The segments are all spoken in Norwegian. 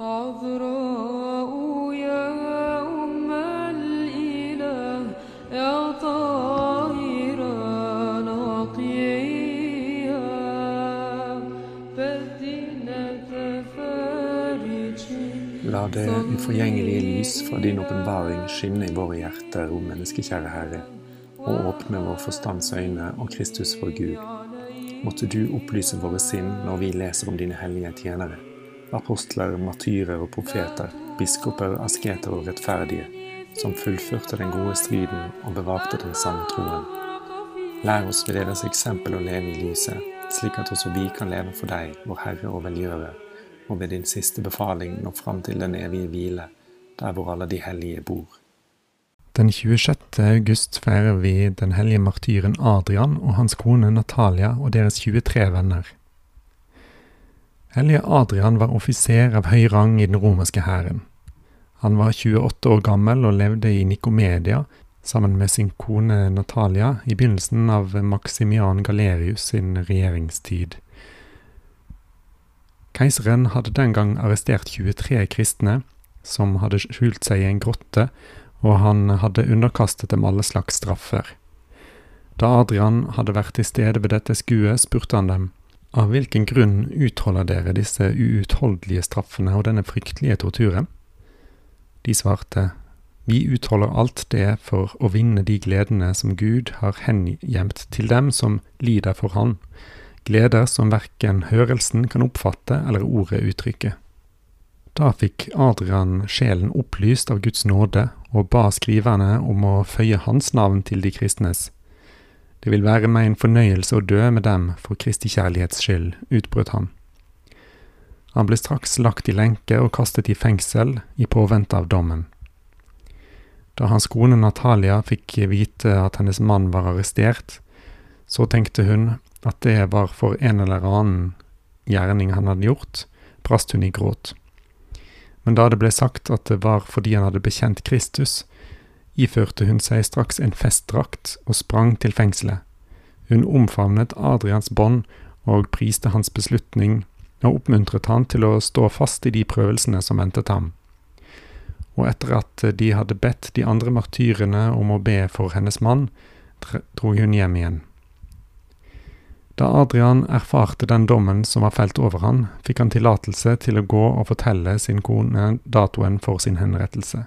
عذراء يا أم الإله يا طاهرة نقية بدينة فرجي La det uforgjengelige lys fra din åpenbaring skinne i våre hjerter, o menneskekjære Herre, og åpne vår forstands øyne og Kristus vår Gud. Måtte du opplyse våre sinn når vi leser om dine hellige tjenere, apostler, martyrer og profeter, biskoper, asketer og rettferdige, som fullførte den gode striden og bevarte den sanne troen. Lær oss ved deres eksempel å leve i lyset, slik at også vi kan leve for deg, vår Herre og velgjører, og ved din siste befaling nå fram til den evige hvile, der hvor alle de hellige bor. Den 26. august feirer vi den hellige martyren Adrian og hans kone Natalia og deres 23 venner. Hellige Adrian var offiser av høy rang i den romerske hæren. Han var 28 år gammel og levde i Nikomedia sammen med sin kone Natalia i begynnelsen av Maximian Galerius sin regjeringstid. Keiseren hadde den gang arrestert 23 kristne som hadde skjult seg i en grotte, og han hadde underkastet dem alle slags straffer. Da Adrian hadde vært til stede ved dette skuet, spurte han dem, av hvilken grunn utholder dere disse uutholdelige straffene og denne fryktelige torturen? De svarte, vi utholder alt det for å vinne de gledene som Gud har hengjemt til dem som lider for Han, gleder som verken hørelsen kan oppfatte eller ordet uttrykke. Da fikk Adrian sjelen opplyst av Guds nåde og ba skriverne om å føye hans navn til de kristnes. Det vil være meg en fornøyelse å dø med dem for Kristi kjærlighets skyld, utbrøt han. Han ble straks lagt i lenke og kastet i fengsel i påvente av dommen. Da hans kone Natalia fikk vite at hennes mann var arrestert, så tenkte hun at det var for en eller annen gjerning han hadde gjort, brast hun i gråt. Men da det ble sagt at det var fordi han hadde bekjent Kristus, iførte hun seg straks en festdrakt og sprang til fengselet. Hun omfavnet Adrians bånd og priste hans beslutning og oppmuntret han til å stå fast i de prøvelsene som ventet ham. Og etter at de hadde bedt de andre martyrene om å be for hennes mann, dro hun hjem igjen. Da Adrian erfarte den dommen som var felt over han, fikk han tillatelse til å gå og fortelle sin kone datoen for sin henrettelse.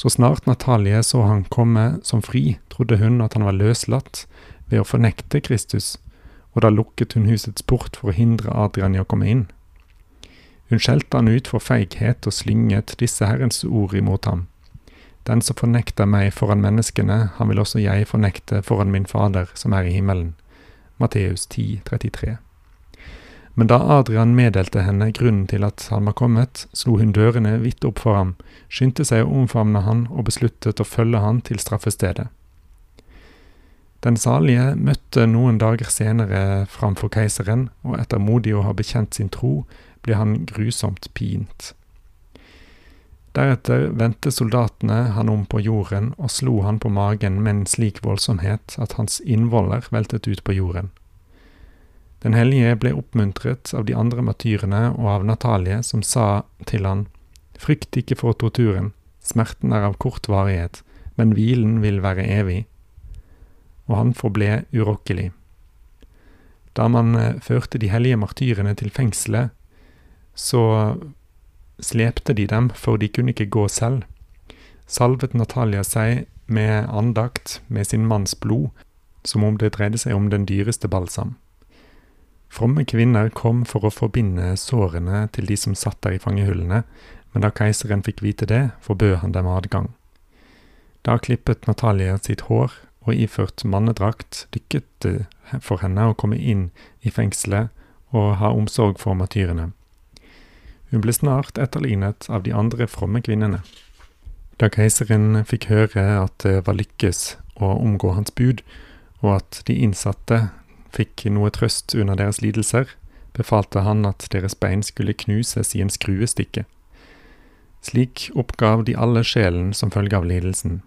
Så snart Natalie så han komme som fri, trodde hun at han var løslatt ved å fornekte Kristus, og da lukket hun husets port for å hindre Adrian i å komme inn. Hun skjelte han ut for feighet og slynget disse Herrens ord imot ham. Den som fornekter meg foran menneskene, han vil også jeg fornekte foran min Fader som er i himmelen. Matteus 10, 33. Men da Adrian meddelte henne grunnen til at han var kommet, slo hun dørene vidt opp for ham, skyndte seg å omfavne han og besluttet å følge han til straffestedet. Den salige møtte noen dager senere framfor keiseren, og etter modig å ha bekjent sin tro, ble han grusomt pint. Deretter vendte soldatene han om på jorden og slo han på magen med en slik voldsomhet at hans innvoller veltet ut på jorden. Den hellige ble oppmuntret av de andre martyrene og av Natalie, som sa til han, Frykt ikke for torturen, smerten er av kort varighet, men hvilen vil være evig. Og han forble urokkelig. Da man førte de hellige martyrene til fengselet, så slepte de dem, for de kunne ikke gå selv. Salvet Natalia seg med andakt med sin manns blod, som om det dreide seg om den dyreste balsam. Fromme kvinner kom for å forbinde sårene til de som satt der i fangehullene, men da keiseren fikk vite det, forbød han dem adgang. Da klippet Natalia sitt hår, og iført mannedrakt dykket det for henne å komme inn i fengselet og ha omsorg for matyrene. Hun ble snart etterlignet av de andre fromme kvinnene. Da keiseren fikk høre at det var lykkes å omgå hans bud, og at de innsatte fikk noe trøst under deres lidelser, befalte han at deres bein skulle knuses i en skruestikke. Slik oppgav de alle sjelen som følge av lidelsen.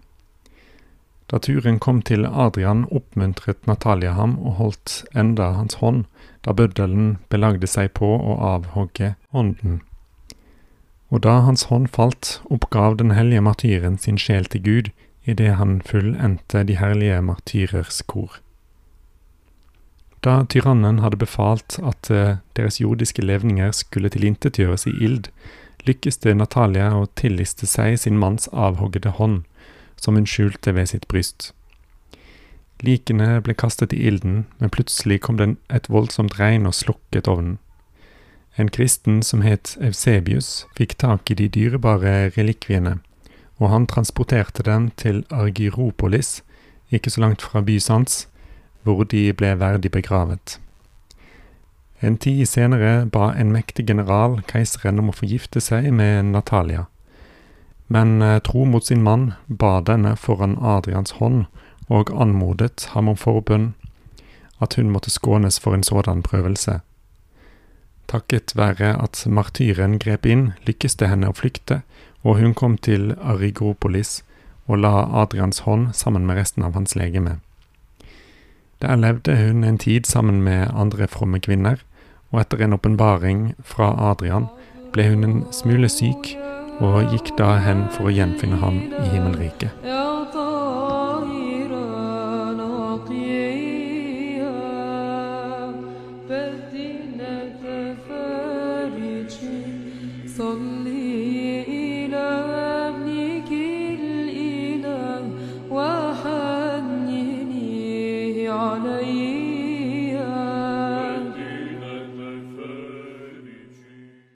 Da turen kom til Adrian, oppmuntret Natalia ham og holdt enda hans hånd, da bøddelen belagde seg på å avhogge hånden. Og da hans hånd falt, oppgav den hellige martyren sin sjel til Gud idet han fullendte de herlige martyrers kor. Da tyrannen hadde befalt at eh, deres jordiske levninger skulle tilintetgjøres i ild, lykkes det Natalia å tilliste seg sin manns avhoggede hånd, som hun skjulte ved sitt bryst. Likene ble kastet i ilden, men plutselig kom det et voldsomt regn og slukket ovnen. En kristen som het Eusebius, fikk tak i de dyrebare relikviene, og han transporterte dem til Argyropolis, ikke så langt fra Bysants, hvor de ble verdig begravet. En tid senere ba en mektig general keiseren om å få gifte seg med Natalia, men eh, tro mot sin mann ba denne foran Adrians hånd og anmodet ham om forbønn at hun måtte skånes for en sådan prøvelse. Takket være at martyren grep inn, lykkes det henne å flykte, og hun kom til Arigopolis og la Adrians hånd sammen med resten av hans legeme. Der levde hun en tid sammen med andre fromme kvinner, og etter en åpenbaring fra Adrian ble hun en smule syk og gikk da hen for å gjenfinne ham i himmelriket.